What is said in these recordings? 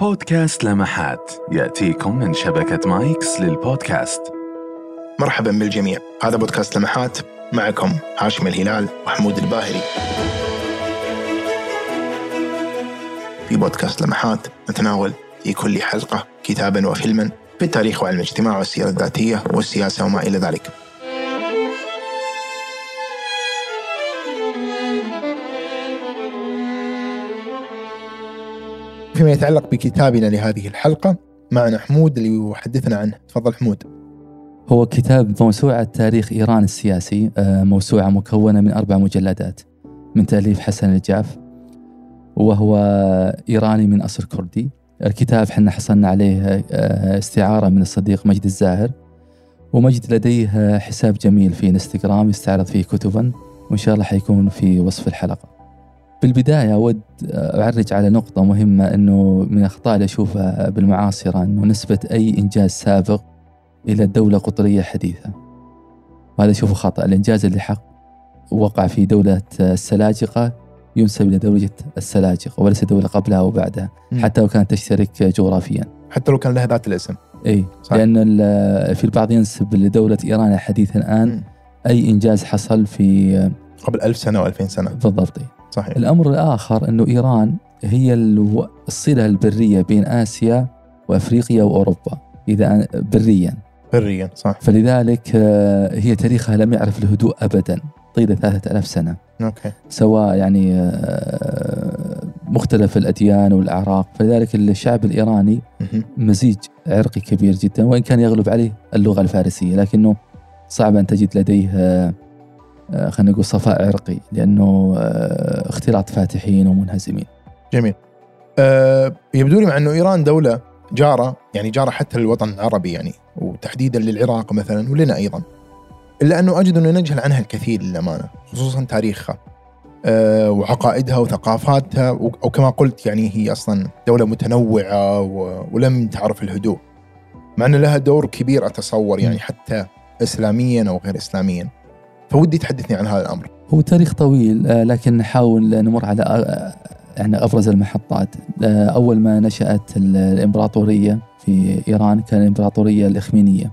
بودكاست لمحات. يأتيكم من شبكة مايكس للبودكاست. مرحبا بالجميع. هذا بودكاست لمحات. معكم هاشم الهلال وحمود الباهري في بودكاست لمحات نتناول في كل حلقة كتابا وفيلما في التاريخ وعلم الاجتماع والسيرة الذاتية والسياسة وما إلى ذلك. فيما يتعلق بكتابنا لهذه الحلقة معنا حمود اللي يحدثنا عنه. تفضل حمود. هو كتاب موسوعة تاريخ إيران السياسي آه، موسوعة مكونة من أربع مجلدات من تأليف حسن الجاف وهو إيراني من أصل كردي. الكتاب حنا حصلنا عليه آه، استعارة من الصديق مجد الزاهر ومجد لديه حساب جميل في انستغرام يستعرض فيه كتبا وإن شاء الله حيكون في وصف الحلقة. بالبداية أود أعرج على نقطة مهمة أنه من الأخطاء اللي أشوفها بالمعاصرة أنه نسبة أي إنجاز سابق إلى دولة قطرية حديثة وهذا أشوفه خطأ الإنجاز اللي حق وقع في دولة السلاجقة ينسب إلى دولة السلاجقة وليس دولة قبلها أو بعدها مم. حتى لو كانت تشترك جغرافيا حتى لو كان له ذات الاسم إي ال- في البعض ينسب لدولة إيران الحديثه الآن مم. أي إنجاز حصل في قبل ألف سنة و2000 سنة بالضبط. صحيح. الأمر الآخر إنه إيران هي الصلة البرية بين آسيا وأفريقيا وأوروبا إذا بريا. بريا صح. فلذلك آه، هي تاريخها لم يعرف الهدوء طيلة ثلاثة ألاف سنة. أوكي. سواء يعني آه، مختلف الأديان والأعراق. فلذلك الشعب الإيراني مهم. مزيج عرقي كبير جدا وإن كان يغلب عليه اللغة الفارسية. لكنه صعب أن تجد لديه آه، خلينا نقول صفاء عرقي لأنه آه، اختلاط فاتحين ومنهزمين. جميل أه يبدو لي مع أنه إيران دولة جارة يعني جارة حتى للوطن العربي يعني وتحديدا للعراق مثلا ولنا أيضا إلا أنه أجد أنه نجهل عنها الكثير للأمانة خصوصا تاريخها أه وعقائدها وثقافاتها و- أو كما قلت يعني هي أصلا دولة متنوعة و- ولم تعرف الهدوء مع أن لها دور كبير أتصور يعني. حتى إسلاميا أو غير إسلاميا فودي تحدثني عن هذا الأمر هو تاريخ طويل آه، لكن نحاول نمر على آه، يعني أبرز المحطات. آه، أول ما نشأت ال- الإمبراطورية في إيران كان الإمبراطورية الإخمينية.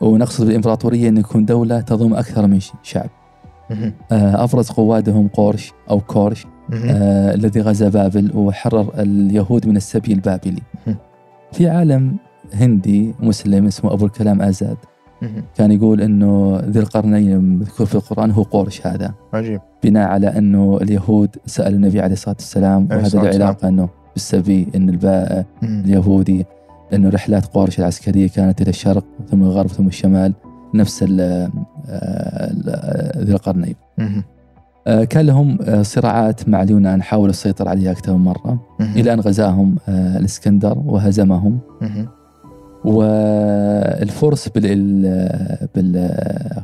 ونقصد بالإمبراطورية أن يكون دولة تضم أكثر من شعب. أبرز قوادهم قورش أو كورش. آه الذي غزا بابل وحرر اليهود من السبي البابلي. في عالم هندي مسلم اسمه أبو الكلام مهم. كان يقول أنه ذي القرنين المذكور في القرآن هو قورش هذا عجيب بناء على أنه اليهود سألوا النبي عليه الصلاة والسلام وهذا له. علاقة أنه بالسبي أن الباء. اليهودي أنه رحلات قورش العسكرية كانت إلى الشرق ثم الغرب ثم الشمال نفس آه، ال- ذي القرنين. آه، كان لهم آه، صراعات مع اليونان حاولوا السيطرة عليها أكثر من مرة. إلى أن غزاهم آه، الإسكندر وهزمهم مهم. والفرس بال بال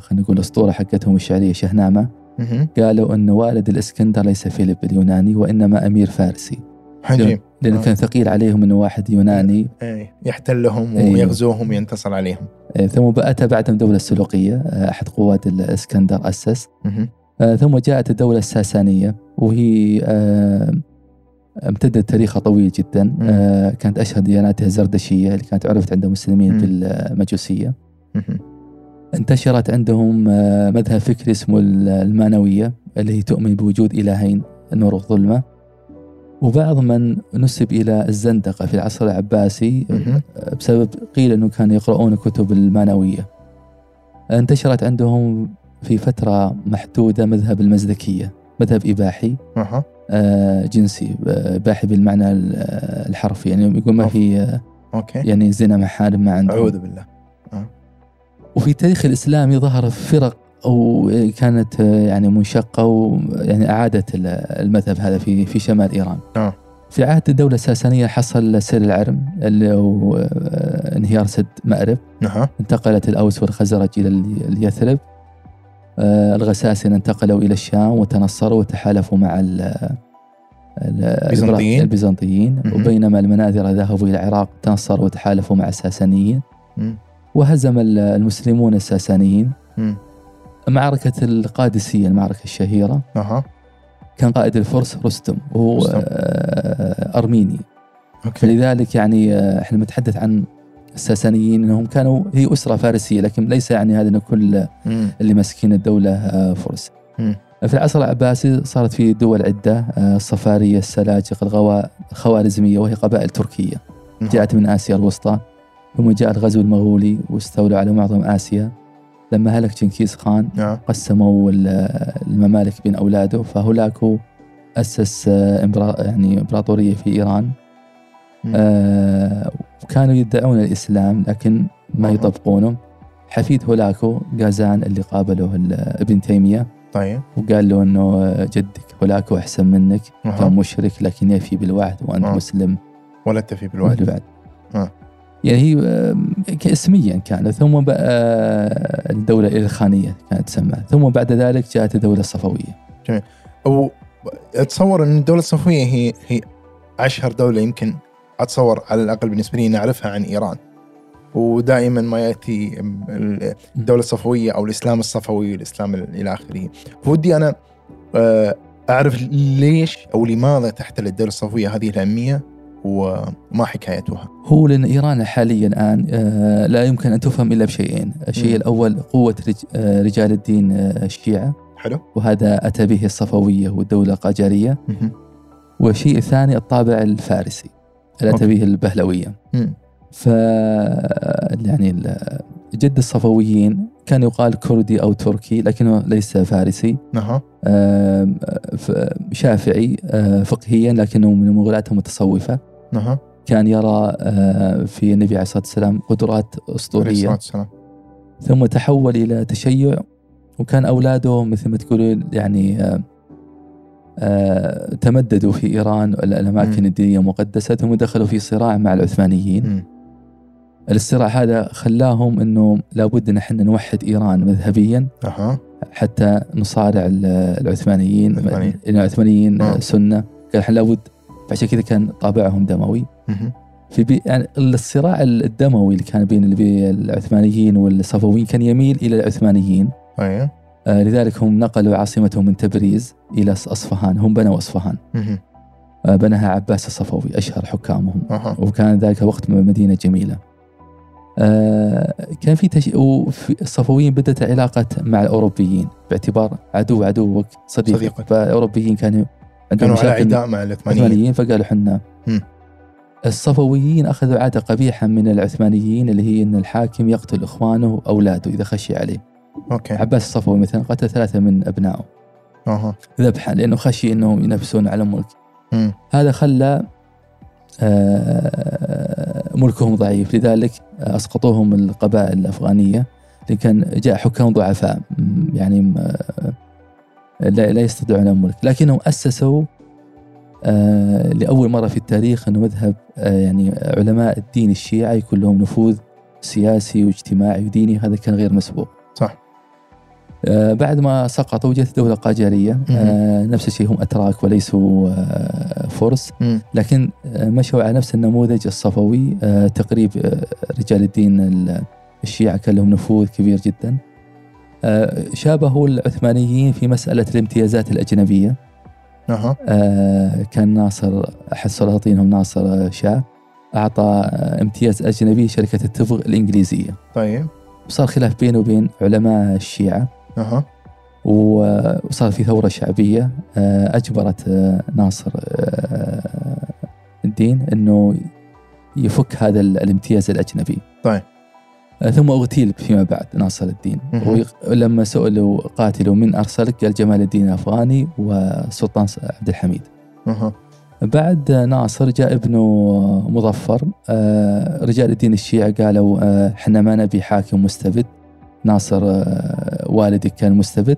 خلينا نقول الأسطورة حقتهم الشعرية شهنامة مهم. قالوا أن والد الإسكندر ليس فيليب اليوناني وإنما أمير فارسي عجيب لأنه آه. كان ثقيل عليهم أنه واحد يوناني إيه يحتلهم أيوه. ويغزوهم وينتصر عليهم آه، ثم أتى بعدهم الدولة السلوقية آه، أحد قوات مهم. آه، ثم جاءت الدولة الساسانية وهي آه، امتدت تاريخها طويل جدا. آه، كانت أشهر دياناتها الزردشية اللي كانت عرفت عند المسلمين مم. بالمجوسية. مهم. انتشرت عندهم آه، مذهب فكري اسمه ال- المانوية اللي هي تؤمن بوجود إلهين النور والظلمة وبعض من نسب إلى الزندقة في العصر العباسي. آه، بسبب قيل أنه كانوا يقرؤون كتب المانوية. انتشرت عندهم في فترة محدودة مذهب المزدكية مذهب آه، جنسي آه، إباحي بالمعنى ال- آه، الحرفي. يعني يقول ما. في آه، okay. يعني زنا محارم ما عندهم. أعوذ بالله. وفي التاريخ الإسلامي ظهر فرق أو كانت آه، يعني منشقة ويعني أعادت ال- المذهب هذا في في شمال إيران. آه. في عهد الدولة الساسانية حصل سيل العرم اللي هو انهيار سد مأرب. انتقلت الأوس والخزرج إلى ال- اليثرب. الغساسنة انتقلوا إلى الشام وتنصروا وتحالفوا مع ال ال- البيزنطيين. البيزنطيين. وبينما المناذرة ذهبوا إلى العراق تنصروا وتحالفوا مع الساسانيين. وهزم ال- المسلمون الساسانيين. معركة القادسية المعركة الشهيرة أها كان قائد الفرس رستم وهو رستم. آه، أرميني أوكي فلذلك يعني آه، إحنا نتحدث عن الساسانيين إنهم كانوا هي أسرة فارسية لكن ليس يعني هذا ان كل. اللي ماسكين الدولة آه، فرس. في العصر العباسي صارت في دول عدة آه، الصفارية، السلاجق، الغوا- الخوارزمية وهي قبائل تركية جاءت من آسيا الوسطى ثم جاء الغزو المغولي واستولوا على معظم آسيا لما هلك جنكيز خان نعم قسموا ال- الممالك بين أولاده فهولاكو أسس آه، يعني إمبراطورية في إيران. آه، وكانوا يدعون الإسلام لكن ما. يطبقونه. حفيد هولاكو غازان اللي قابله ابن تيمية. طيب. وقال له إنه جدك هولاكو أحسن منك. كان مشرك لكن يفي بالوعد وأنت آه. مسلم. ولا تفي بالوعد. بالوعد آه. يعني هي اسميا كانت. ثم بقى الدولة الخانيه كانت تسمى. ثم بعد ذلك جاءت الدولة الصفوية. أو أتصور إن الدولة الصفوية هي هي أشهر دولة يمكن أتصور على الأقل بالنسبة لي نعرفها عن إيران. ودائما ما يأتي الدولة الصفوية أو الإسلام الصفوي الاسلام إلى آخره. فودي أنا آه، أعرف ليش أو لماذا تحتل الدولة الصفوية هذه الأهمية وما حكايتها. هو لأن إيران حاليا الان آه، لا يمكن أن تفهم إلا بشيئين، الشيء قوة رج- آه، رجال الدين الشيعة. حلو. وهذا أتى به الصفوية والدولة القاجارية، مهم. والشيء الثاني الطابع الفارسي. اللي اتى أوكي. به البهلوية. مم. ف يعني جد الصفويين كان يقال كردي أو تركي لكنه ليس فارسي ف- شافعي آه، فقهيا لكنه من مغلاته متصوفه أها كان يرى آه، في النبي عليه الصلاة والسلام قدرات أسطورية ثم تحول إلى تشيع وكان أولاده مثل ما تقول يعني آه، تمددوا في إيران الاماكن مم. الدينية المقدسة ثم دخلوا في صراع مع العثمانيين مم. الصراع هذا خلاهم إنه لابد إن إحنا نوحد إيران مذهبيا أها حتى نصارع ال- العثمانيين العثمانيين. العثمانيين آه. سنة قال إحنا لابد فعشان كذا كان طابعهم دموي. في بي يعني الصراع الدموي اللي كان بين العثمانيين والصفويين كان يميل إلى العثمانيين أيوه آه لذلك هم نقلوا عاصمتهم من تبريز إلى أصفهان هم بنوا أصفهان مهم. آه بناها عباس الصفوي أشهر حكامهم وكان ذلك الوقت مدينة جميلة آه كان في تش... وفي الصفويين بدأت علاقة مع الأوروبيين باعتبار عدو عدوك صديقك, صديقك. فالأوروبيين كانوا عندهم كانوا على عداء مع العثمانيين فقالوا حنا. الصفويين أخذوا عادة قبيحة من العثمانيين اللي هي إن الحاكم يقتل إخوانه وأولاده إذا خشي عليه. أوكي. عباس الصفوي مثلا قتل ثلاثة من أبنائه. أها. ذبحا لأنه خشي إنهم ينافسون على الملك. هذا خلى آه، ملكهم ضعيف. لذلك أسقطوهم القبائل الأفغانية. اللي كان جاء حكام ضعفاء. يعني م- لا لا يستطيعون الملك لكنهم أسسوا آه، لأول مرة في التاريخ انه مذهب آه، يعني علماء الدين الشيعه يكون لهم نفوذ سياسي واجتماعي وديني. هذا كان غير مسبوق. آه، بعد ما سقطوا جت دولة قاجارية آه، نفس الشيء هم أتراك وليسوا آه، فرس. لكن مشوا على نفس النموذج الصفوي. تقريب رجال الدين ال- الشيعة كان لهم نفوذ كبير جدا. شابهوا العثمانيين في مسألة الامتيازات الأجنبية. آه، كان ناصر أحد سلاطينهم ناصر شاه أعطى امتياز أجنبي شركة التبغ الإنجليزية. طيب. وصار خلاف بينه وبين علماء الشيعة. و- وصار في ثورة شعبية آه، أجبرت آه، ناصر آه، الدين أنه يفك هذا ال- الامتياز الأجنبي. طيب. ثم أغتيل فيما بعد ناصر الدين. ولما سئلوا قاتلوا من أرسلك قال جمال الدين الأفغاني وسلطان س- عبد الحميد. أها. بعد ناصر جاء ابنه مظفر رجال الدين الشيعة قالوا إحنا ما نبي حاكم مستبد. ناصر آه، والدك كان مستبد.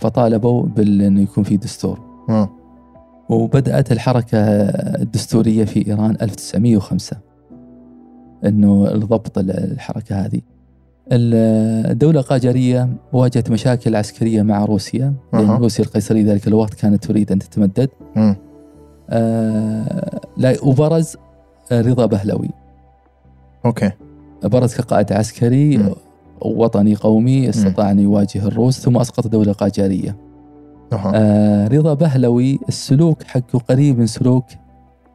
فطالبوا بأنه يكون في دستور آه وبدأت الحركة الدستورية في إيران 1905 أنه الضبط الحركة هذه الدولة القاجارية واجهت مشاكل عسكرية مع روسيا لأن أها. روسيا القيصرية ذلك الوقت كانت تريد أن تتمدد مم. آه، لا وبرز رضا بهلوي okay برز كقائد عسكري مم. وطني قومي استطاع أن يواجه الروس ثم أسقط دولة قاجارية. أها. آه رضا بهلوي السلوك حقه قريب من سلوك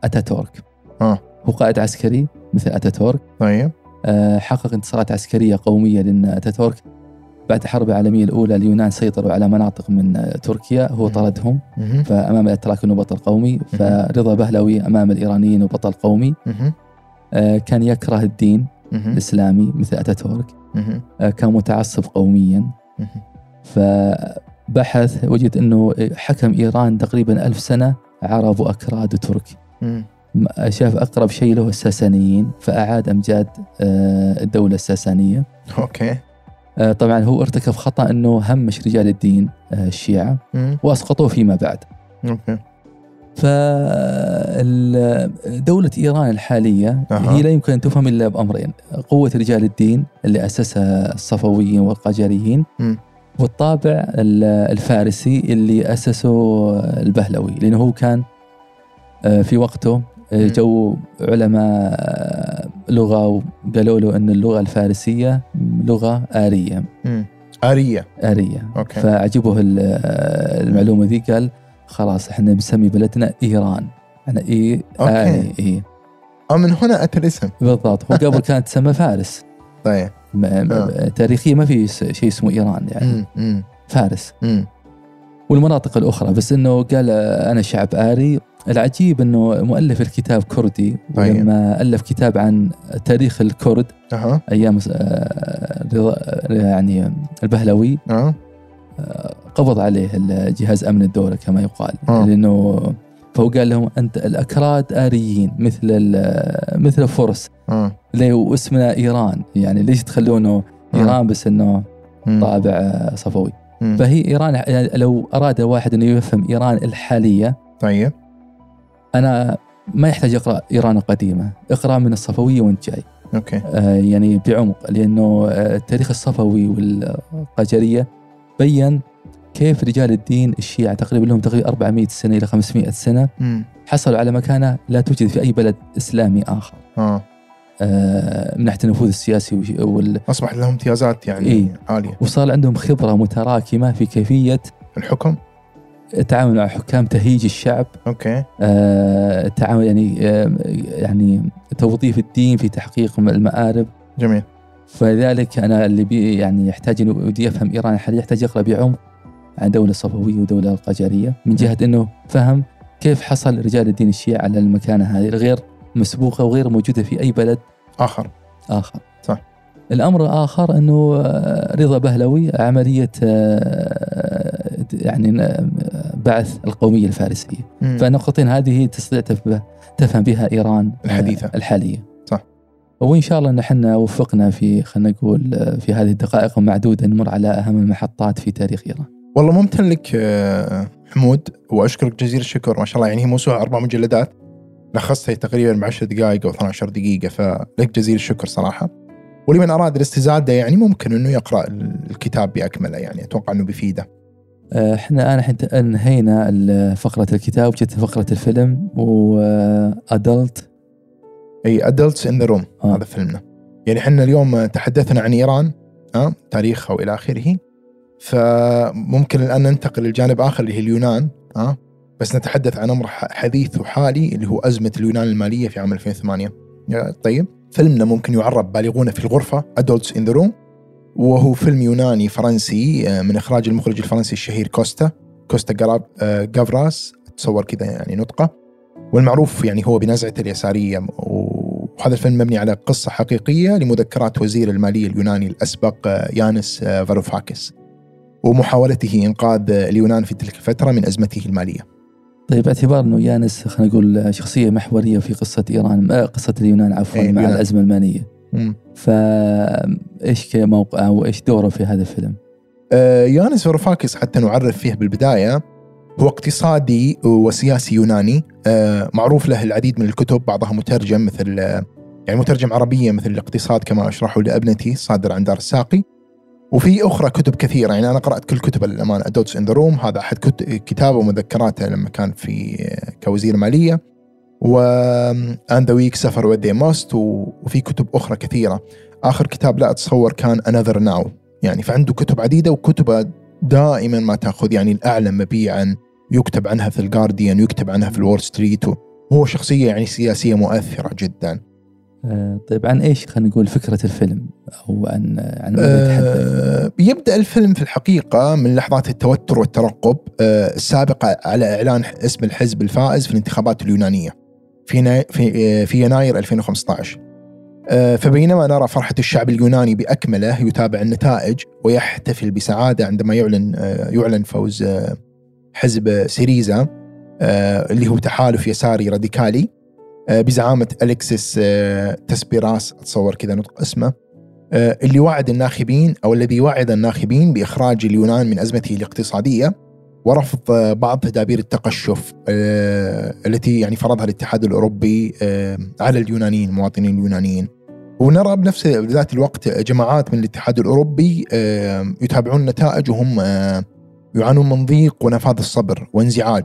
أتاتورك. آه. هو قائد عسكري مثل أتاتورك. طيب. آه، حقق انتصارات عسكرية قومية لأن أتاتورك بعد الحرب العالمية الأولى اليونان سيطروا على مناطق من تركيا هو. طردهم. فأمام الأتراك أنه بطل قومي فرضا بهلوي أمام الإيرانيين بطل قومي. آه، كان يكره الدين. مهم. الإسلامي مثل أتاتورك. آه، كان متعصب قوميا. فبحث وجد أنه حكم إيران تقريبا ألف سنة عرب وأكراد وترك شاف أقرب شيء له الساسانيين فأعاد أمجاد آه، الدولة الساسانية okay آه، طبعا هو ارتكب خطأ أنه همش رجال الدين الشيعة مم. وأسقطوه فيما بعد okay فدولة إيران الحالية أها. هي لا يمكن أن تفهم إلا بأمرين قوة رجال الدين اللي أسسها الصفويين والقاجاريين مم. والطابع ال- الفارسي اللي أسسه البهلوي لأنه هو كان آه، في وقته آه،. جو علماء آه، لغة وقالوا له أن اللغة الفارسية لغة آرية مم. آرية آرية okay فعجبه ال- المعلومة ذي قال خلاص إحنا بنسمي بلدنا إي okay. آني إي. آه من هنا اتى الاسم بالضبط. هو قبل كانت تسمى فارس. طيب. آه. تاريخيا ما في شيء اسمه إيران يعني. مم. فارس. مم. والمناطق الأخرى. بس أنه قال آه، أنا شعب آري. العجيب أنه مؤلف الكتاب كردي. طيب. ولما ألف كتاب عن تاريخ الكرد آه، رضا يعني البهلوي. آه قبض عليه الجهاز أمن الدولة كما يقال. آه. لأنه فهو قال لهم أنت الأكراد آريين مثل مثل الفرس. آه. ليه؟ واسمنا إيران. يعني ليش تخلونه آه. إيران بس إنه. طابع آه، صفوي؟ مم. فهي إيران يعني لو أراد واحد إنه يفهم إيران الحالية طيب. أنا ما يحتاج يقرأ إيران القديمة. اقرأ من الصفوية وانت جاي. أوكي. آه، يعني بعمق. لأنه آه، التاريخ الصفوي والقاجريه بين كيف رجال الدين الشيعة تقريبا لهم تقريبا 400 سنة إلى 500 سنة مم. حصلوا على مكانة لا توجد في أي بلد إسلامي آخر. آه. آه، من ناحية النفوذ السياسي وال- أصبح لهم امتيازات يعني إيه. عالية. وصار عندهم خبرة متراكمة في كيفية الحكم؟ التعامل مع حكام تهيج الشعب. okay. آه، التعامل يعني آه، يعني توظيف الدين في تحقيق المآرب. جميل. فلذلك أنا اللي بي يعني يحتاج إنه ودي يفهم إيران الحاليه يحتاج يقرأ بعمق؟ عن دولة الصفويه ودولة القاجارية من جهة إنه فهم كيف حصل رجال الدين الشيعي على المكانة هذه الغير مسبوقة وغير موجودة في أي بلد آخر آخر. صح. الأمر الآخر إنه آه، رضا بهلوي عملية آه، يعني آه، بعث القومية الفارسية. مم. فالنقطتين هذه تستطيع تف- تفهم بها إيران آه، الحديثة. الحالية صح. وإن شاء الله ان إحنا وفقنا في خلينا نقول في هذه الدقائق المعدوده نمر على أهم المحطات في تاريخ إيران. والله ممتن لك آه، حمود وأشكرك جزيل الشكر ما شاء الله يعني هي موسوعة أربع مجلدات لخصتها تقريبا ب 10 دقائق أو 12 دقيقة فلك جزيل الشكر صراحة. ولمن أراد الاستزادة يعني ممكن إنه يقرأ الكتاب بأكمله يعني أتوقع إنه بيفيده. آه، إحنا الآن حت- انهينا فقرة الكتاب جت فقرة الفيلم و Adult أي Adults in the Room آه. هذا فيلمنا. يعني إحنا اليوم تحدثنا عن إيران ها تاريخها وإلى آخره. فممكن الآن ننتقل لجانب آخر اللي هي اليونان ها؟ بس نتحدث عن أمر حديث وحالي اللي هو أزمة اليونان المالية في عام 2008 يا طيب. فيلمنا ممكن يعرب بالغون في الغرفة Adults in the Room وهو فيلم يوناني فرنسي آه، من إخراج المخرج الفرنسي الشهير كوستا كوستا آه، جافراس تصور كذا يعني نطقة. والمعروف يعني هو بنزعته اليسارية وهذا الفيلم مبني على قصة حقيقية لمذكرات وزير المالية اليوناني الأسبق آه، يانس فاروفاكس. ومحاولته إنقاذ آه، اليونان في تلك الفترة من أزمته المالية. طيب باعتبار إنه يانس خلينا نقول شخصية محورية في قصة إيران آه، قصة اليونان عفوا إيه، مع اليونان. الأزمة المالية. فايش موقعه وايش دوره في هذا الفيلم؟ آه، يانس فاروفاكس حتى نعرف فيه بالبداية هو اقتصادي وسياسي يوناني آه، معروف له العديد من الكتب بعضها مترجم مثل آه، يعني مترجم عربية مثل الاقتصاد كما أشرحه لأبنتي صادر عن دار الساقي وفي أخرى كتب كثيرة. يعني أنا قرأت كل كتب الأمانة. Adults in the Room هذا كت- كتابه ومذكراته لما كان في كوزير مالية. و And the Weak Suffer What They Must. وفي كتب أخرى كثيرة. آخر كتاب لا أتصور كان Another Now يعني فعنده كتب عديدة وكتبة دائما ما تأخذ يعني الأعلى مبيعا يكتب عنها في الجارديان ويكتب عنها في الوول ستريت و- هو شخصية يعني سياسية مؤثرة جدا. طيب عن إيش خلينا نقول فكرة الفيلم؟ أو عن عن ماذا يتحدث؟ آه يبدأ الفيلم في الحقيقة من لحظات التوتر والترقب آه السابقة على إعلان اسم الحزب الفائز في الانتخابات اليونانية في نا- في آه في يناير 2015 آه فبينما نرى فرحة الشعب اليوناني بأكمله يتابع النتائج ويحتفل بسعادة عندما يعلن آه يعلن فوز آه حزب سيريزا آه اللي هو تحالف يساري راديكالي. آه بزعامة الكسيس آه تسبيراس أتصور كذا نطق اسمه آه، اللي وعد الناخبين أو الذي وعد الناخبين بإخراج اليونان من أزمته الاقتصادية ورفض بعض تدابير التقشف التي يعني فرضها الاتحاد الأوروبي آه، على اليونانيين المواطنين اليونانيين. ونرى بنفس ذات الوقت جماعات من الاتحاد الأوروبي آه، يتابعون النتائج وهم يعانون من ضيق ونفاذ الصبر وانزعاج.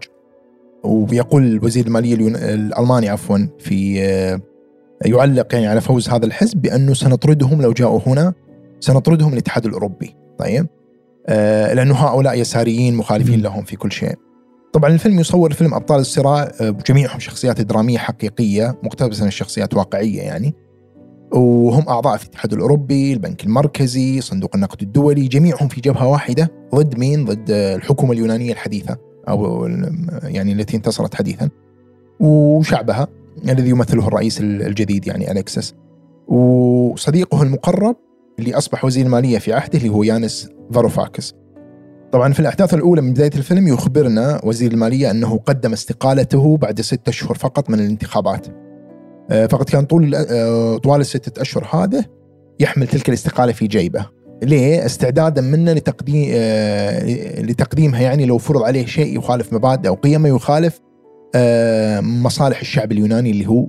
ويقول وزير المالية الألماني عفوا في آه، يعلق يعني على فوز هذا الحزب بأنه سنطردهم لو جاءوا هنا سنطردهم من الاتحاد الأوروبي طيب آه لأنه هؤلاء يساريين مخالفين. لهم في كل شيء طبعا الفيلم يصور فيلم أبطال الصراع آه، جميعهم شخصيات درامية حقيقية مقتبسه من الشخصيات واقعية يعني وهم أعضاء في الاتحاد الأوروبي، البنك المركزي، صندوق النقد الدولي، جميعهم في جبهة واحدة ضد مين؟ ضد الحكومة اليونانية الحديثة ال- يعني التي انتصرت حديثا. وشعبها الذي يمثله الرئيس الجديد يعني الكسس. وصديقه المقرب اللي أصبح وزير المالية في عهده اللي هو يانس فاروفاكس. طبعا في الأحداث الأولى من بداية الفيلم يخبرنا وزير المالية أنه قدم استقالته بعد ستة أشهر فقط من الانتخابات. آه، فقد كان طول آه، طوال الستة أشهر هذا يحمل تلك الاستقالة في جيبه. ليه؟ استعدادا منا لتقديم آه، لتقديمها يعني لو فرض عليه شيء يخالف مبادئ أو قيمه يخالف آه، مصالح الشعب اليوناني اللي هو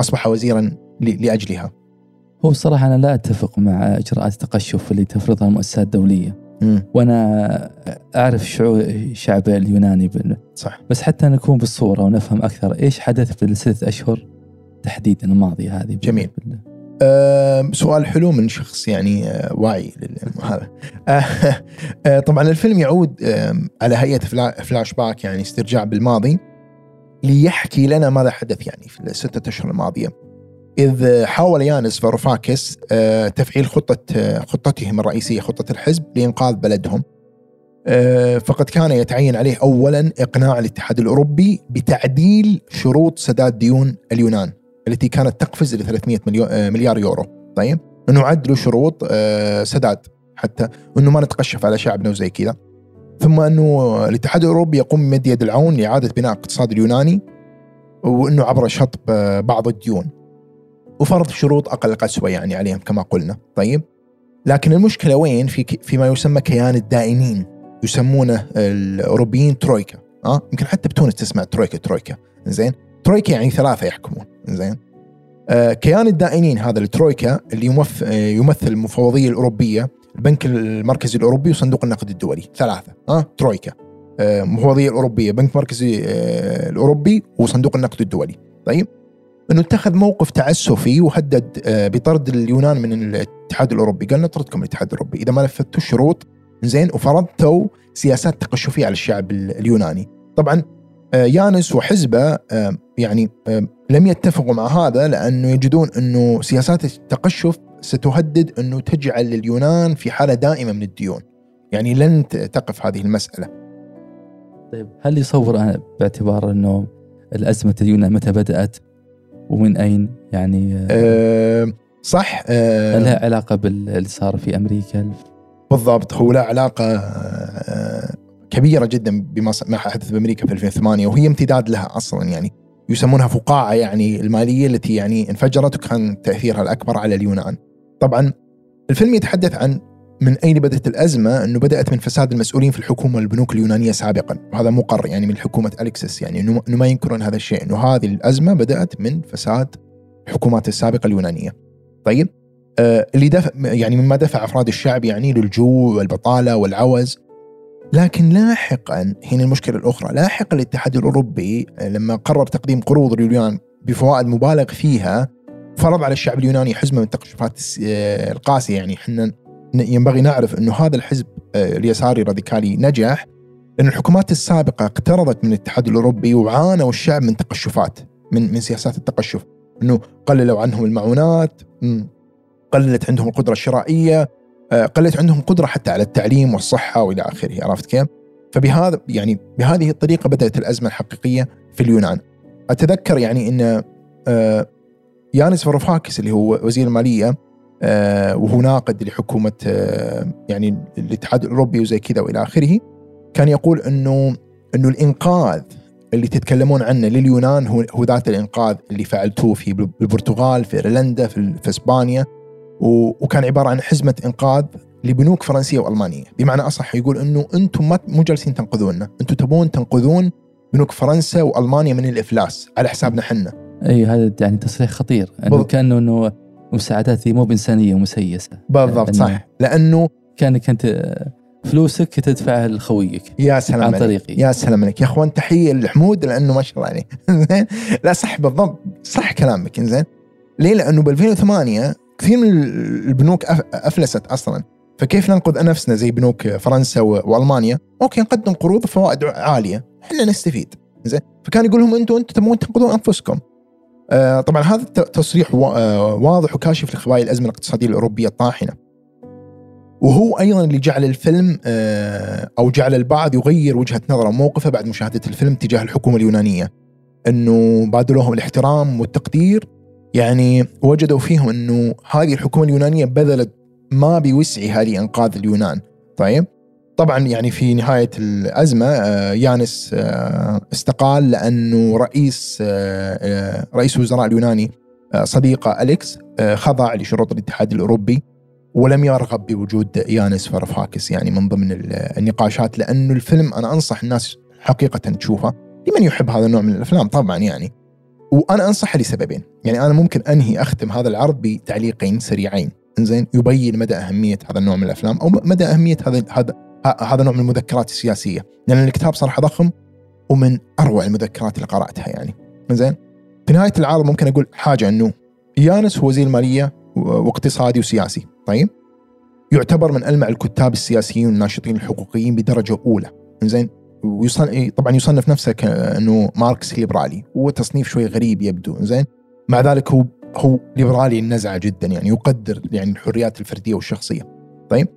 أصبح وزيرا لأجلها. هو الصراحه أنا لا أتفق مع إجراءات التقشف اللي تفرضها المؤسسات الدولية مم. وأنا أعرف شعور الشعب اليوناني بال- صح. بس حتى نكون بالصورة ونفهم أكثر إيش حدث في الستة أشهر تحديدا الماضية هذه بال- جميل. بال- آه، سؤال حلو من شخص يعني آه، واعي هذا. آه، طبعا الفيلم يعود على هيئة فلا- فلاش باك يعني استرجاع بالماضي ليحكي لنا ماذا حدث يعني في الستة أشهر الماضية. إذ حاول يانس فاروفاكس تفعيل خطة خطتهم الرئيسية خطة الحزب لإنقاذ بلدهم. فقد كان يتعين عليه اولا إقناع الاتحاد الأوروبي بتعديل شروط سداد ديون اليونان. التي كانت تقفز إلى 300 مليون آه، مليار يورو. طيب؟ إنه عدلوا شروط آه، سداد حتى إنه ما نتقشف على شعبنا وزي كذا. ثم إنه الاتحاد الأوروبي يقوم بمد يد العون لإعادة بناء الاقتصاد اليوناني وإنه عبر شطب آه، بعض الديون. وفرض شروط أقل قسوة يعني عليهم كما قلنا. طيب؟ لكن المشكلة وين؟ في فيما يسمى كيان الدائنين. يسمونه الأوروبيين ترويكا. آه؟ يمكن حتى بتونس تسمع ترويكا ترويكا. زين ترويكا يعني ثلاثة يحكمون. زين. آه كيان الدائنين هذا الترويكا اللي يمثل آه يمثل المفوضية الأوروبية البنك المركزي الأوروبي وصندوق النقد الدولي. ثلاثة آه ترويكا. آه المفوضيه الأوروبية بنك مركزي آه الأوروبي وصندوق النقد الدولي. طيب؟ إنه اتخذ موقف تعسفي وهدد آه بطرد اليونان من الاتحاد الأوروبي. قال نطردكم من الاتحاد الأوروبي. إذا ما نفذتوا الشروط زين وفرضتوا سياسات تقشفية على الشعب ال- اليوناني. طبعا آه، يانس وحزبة آه، يعني آه، لم يتفقوا مع هذا لأنه يجدون أنه سياسات التقشف ستهدد أنه تجعل اليونان في حالة دائمة من الديون. يعني لن تقف هذه المسألة. طيب هل يصور أنا باعتبار أنه الأزمة اليونان متى بدأت؟ ومن أين؟ يعني آه، آه، صح هل لها علاقة باللي صار في أمريكا؟ بالضبط هو له علاقة آه، كبيرة جدا بما ما حدث بأمريكا في 2008 وهي امتداد لها أصلا يعني. يسمونها فقاعة يعني المالية التي يعني انفجرت وكان تأثيرها الأكبر على اليونان. طبعا الفيلم يتحدث عن من أين بدأت الأزمة؟ أنه بدأت من فساد المسؤولين في الحكومة والبنوك اليونانية سابقا وهذا مقر يعني من حكومة أليكسس يعني أنه ما ينكرون هذا الشيء أنه هذه الأزمة بدأت من فساد الحكومات السابقة اليونانية. طيب آه، اللي دفع يعني مما دفع أفراد الشعب يعني للجوع والبطالة والعوز. لكن لاحقا هنا المشكلة الأخرى لاحقا الاتحاد الأوروبي آه، لما قرر تقديم قروض لليونان بفوائد مبالغ فيها فرض على الشعب اليوناني حزمة من التقشفات آه، القاسية يعني إحنا ينبغي نعرف إنه هذا الحزب آه، اليساري الراديكالي نجح لأن الحكومات السابقة اقترضت من الاتحاد الأوروبي وعانوا الشعب من تقشفات من من سياسات التقشف إنه قللوا عنهم المعونات. قللت عندهم القدرة الشرائية آه، قللت عندهم قدرة حتى على التعليم والصحة وإلى آخره عرفت كيف؟ فبهذا يعني بهذه الطريقة بدأت الأزمة الحقيقية في اليونان. أتذكر يعني إن آه، يانس فاروفاكس اللي هو وزير المالية آه، وهو ناقد لحكومة يعني الاتحاد الأوروبي وزي كذا وإلى آخره كان يقول إنه إنه الإنقاذ اللي تتكلمون عنه لليونان هو هو ذات الإنقاذ اللي فعلتوه في البرتغال في إيرلندا في, في إسبانيا وكان عبارة عن حزمة إنقاذ لبنوك فرنسية وألمانية، بمعنى أصح يقول إنه أنتم ما مو جالسين تنقذونا، أنتم تبون تنقذون بنوك فرنسا وألمانيا من الإفلاس على حسابنا إحنا. أي هذا يعني تصريح خطير. إنه كأنه إنه مساعدات ذي مو بإنسانية ومسيسة. بالضبط صح. لأنه كأنك أنت فلوسك تدفعها لخويك. يا سلام عن طريقي. يا سلام عليك. يا أخوان تحية لحمود لأنه ما شاء الله عليه. زين لا صح بالضبط. صح كلامك زين ليه؟ لأنه ب 2008 كثير من البنوك أفلست أصلا. فكيف ننقذ أنفسنا زي بنوك فرنسا وألمانيا؟ أوكي نقدم قروض بفوائد عالية. إحنا نستفيد. زين. فكان يقول لهم أنتم أنتم تبغون تنقذون أنفسكم. آه طبعا هذا تصريح آه، واضح وكاشف لخبايا الأزمة الاقتصادية الأوروبية الطاحنة. وهو أيضا اللي جعل الفيلم آه، أو جعل البعض يغير وجهة نظره وموقفه بعد مشاهدة الفيلم تجاه الحكومة اليونانية. إنه بادلوهم الاحترام والتقدير يعني وجدوا فيهم إنه هذه الحكومة اليونانية بذلت ما بوسعها لانقاذ اليونان. طيب؟ طبعا يعني في نهاية الأزمة آه، يانس آه، استقال لأنه رئيس رئيس الوزراء اليوناني صديقه أليكس خضع لشروط الاتحاد الأوروبي ولم يرغب بوجود يانس فارفاكس يعني من ضمن النقاشات لأنه الفيلم أنا أنصح الناس حقيقة تشوفه لمن يحب هذا النوع من الأفلام طبعا يعني. وأنا انصحه لسببين. يعني أنا ممكن أنهي أختم هذا العرض بتعليقين سريعين. إنزين يبين مدى أهمية هذا النوع من الأفلام أو مدى أهمية هذا هذا هذا النوع من المذكرات السياسية. لأن الكتاب صراحة ضخم ومن أروع المذكرات اللي قرأتها يعني. زين في نهاية العرض ممكن أقول حاجة أنه يانس هو وزير المالية واقتصادي وسياسي. طيب؟ يعتبر من ألمع الكتاب السياسيين والناشطين الحقوقيين بدرجة أولى. زين ويصن... طبعا يصنف نفسه كأنه ماركس ليبرالي وتصنيف شوي غريب يبدو زين مع ذلك هو هو ليبرالي النزعة جدا يعني يقدر يعني الحريات الفردية والشخصية. طيب؟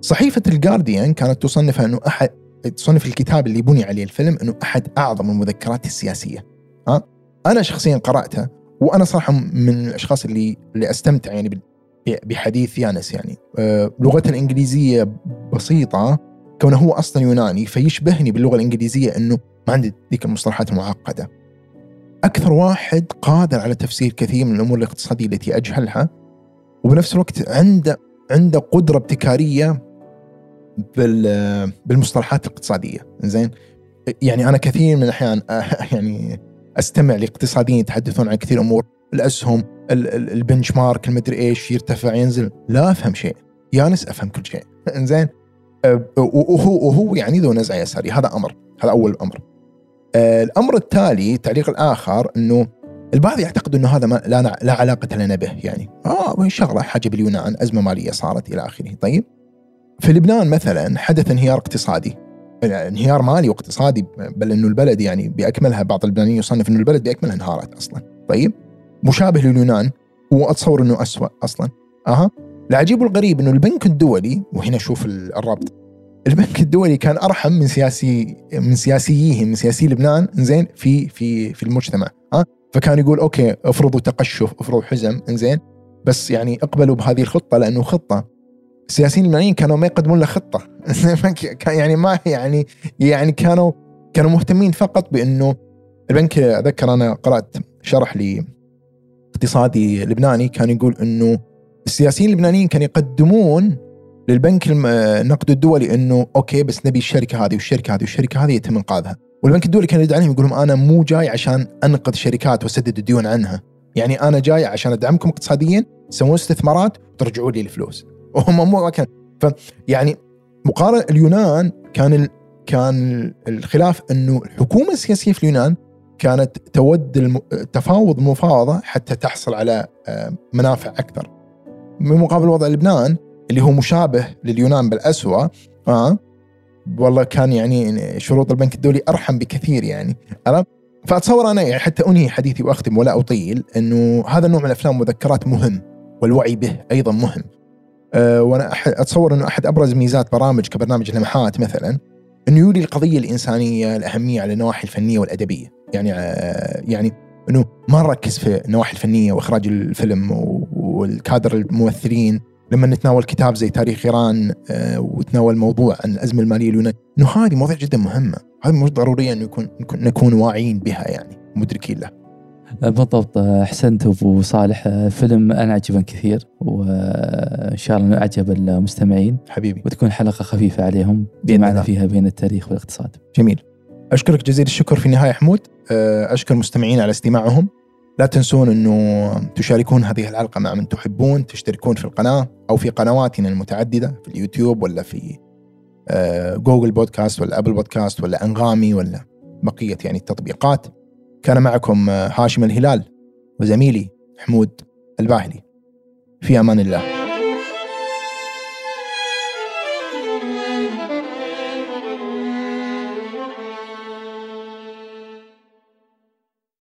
صحيفة الجارديان كانت تصنفه أنه أحد تصنف الكتاب اللي بني عليه الفيلم أنه أحد أعظم المذكرات السياسية. ها؟ أنا شخصيا قرأته وأنا صراحة من الأشخاص اللي اللي أستمتع يعني بحديث يانس يعني. آه، لغته الإنجليزية بسيطة كونه هو أصلا يوناني فيشبهني باللغة الإنجليزية أنه ما عنده ذيك المصطلحات المعقدة. أكثر واحد قادر على تفسير كثير من الأمور الاقتصادية التي أجهلها وبنفس الوقت عنده عنده قدرة ابتكارية بالمصطلحات الاقتصادية. زين يعني أنا كثير من الأحيان يعني أستمع لاقتصاديين يتحدثون عن كثير أمور. الأسهم البنش مارك المدري إيش يرتفع ينزل. لا أفهم شيء. يانس أفهم كل شيء. أه، وهو وهو يعني ذو نزعة يساري. هذا أمر. هذا أول أمر. أه، الأمر التالي التعليق الآخر إنه البعض يعتقد إنه هذا ما لا لا علاقة لنا به. يعني آه شغلة حاجة باليونان أزمة مالية صارت إلى آخره. طيب في لبنان مثلا حدث انهيار اقتصادي. انهيار مالي واقتصادي بل إنه البلد يعني بأكملها بعض اللبنانيين يصنف إنه البلد بأكملها انهارت أصلا. طيب مشابه لليونان. وأتصور إنه اسوء أصلا. أها؟ العجيب والغريب إنه البنك الدولي وهنا شوف الربط البنك الدولي كان أرحم من سياسي من سياسييه من سياسي لبنان زين في في في المجتمع ها؟ فكان يقول okay افرضوا تقشف افرضوا حزم زين بس يعني اقبلوا بهذه الخطة لأنه خطة. السياسيين اللبنانيين كانوا ما يقدمون له خطة. يعني ما يعني يعني كانوا كانوا مهتمين فقط بإنه البنك اتذكر أنا قرأت شرح لي اقتصادي لبناني كان يقول إنه السياسيين اللبنانيين كانوا يقدمون للبنك النقد الدولي إنه okay بس نبي الشركة هذه والشركة هذه والشركة هذه يتم إنقاذها. والبنك الدولي كان يرد عليهم يقول لهم أنا مو جاي عشان أنقذ شركات وأسدد الديون عنها. يعني أنا جاي عشان أدعمكم اقتصاديا تسوون استثمارات وترجعوا لي الفلوس. وهم مو كان. فيعني مقارنة اليونان كان ال... كان الخلاف إنه الحكومة السياسية في اليونان كانت تود التفاوض مفاوضة حتى تحصل على آه، منافع أكثر. بمقابل وضع لبنان اللي هو مشابه لليونان بالأسوأ آه والله كان يعني شروط البنك الدولي أرحم بكثير يعني عرفت؟ فأتصور أنا يعني حتى أنهي حديثي وأختم ولا أطيل إنه هذا النوع من الأفلام والمذكرات مهم والوعي به أيضا مهم. أه وأنا أح- أتصور إنه أحد أبرز ميزات برامج كبرنامج لمحات مثلا إنه يولي القضية الإنسانية الأهمية على النواحي الفنية والأدبية، يعني آه يعني إنه ما نركز في النواحي الفنية وإخراج الفيلم والكادر الممثلين لما نتناول كتاب زي تاريخ إيران آه، وتناول موضوع عن الأزمة المالية اليونانيه، إنه هذه مواضيع جدا مهمه، هذه مش ضرورية إنه يكون نكون, واعيين بها يعني مدركين له. بالضبط أحسنت أبو صالح فيلم أنا عجبني كثير وإن شاء الله انه اعجب المستمعين حبيبي وتكون حلقة خفيفة عليهم بمعنى. فيها بين التاريخ والاقتصاد. جميل. أشكرك جزيل الشكر في النهايه حمود، آه، أشكر مستمعين على استماعهم. لا تنسون أنه تشاركون هذه الحلقة مع من تحبون، تشتركون في القناة أو في قنواتنا المتعددة في اليوتيوب ولا في آه، جوجل بودكاست ولا أبل بودكاست ولا أنغامي ولا بقية يعني التطبيقات. كان معكم آه، هاشم الهلال وزميلي حمود الباهلي. في أمان الله.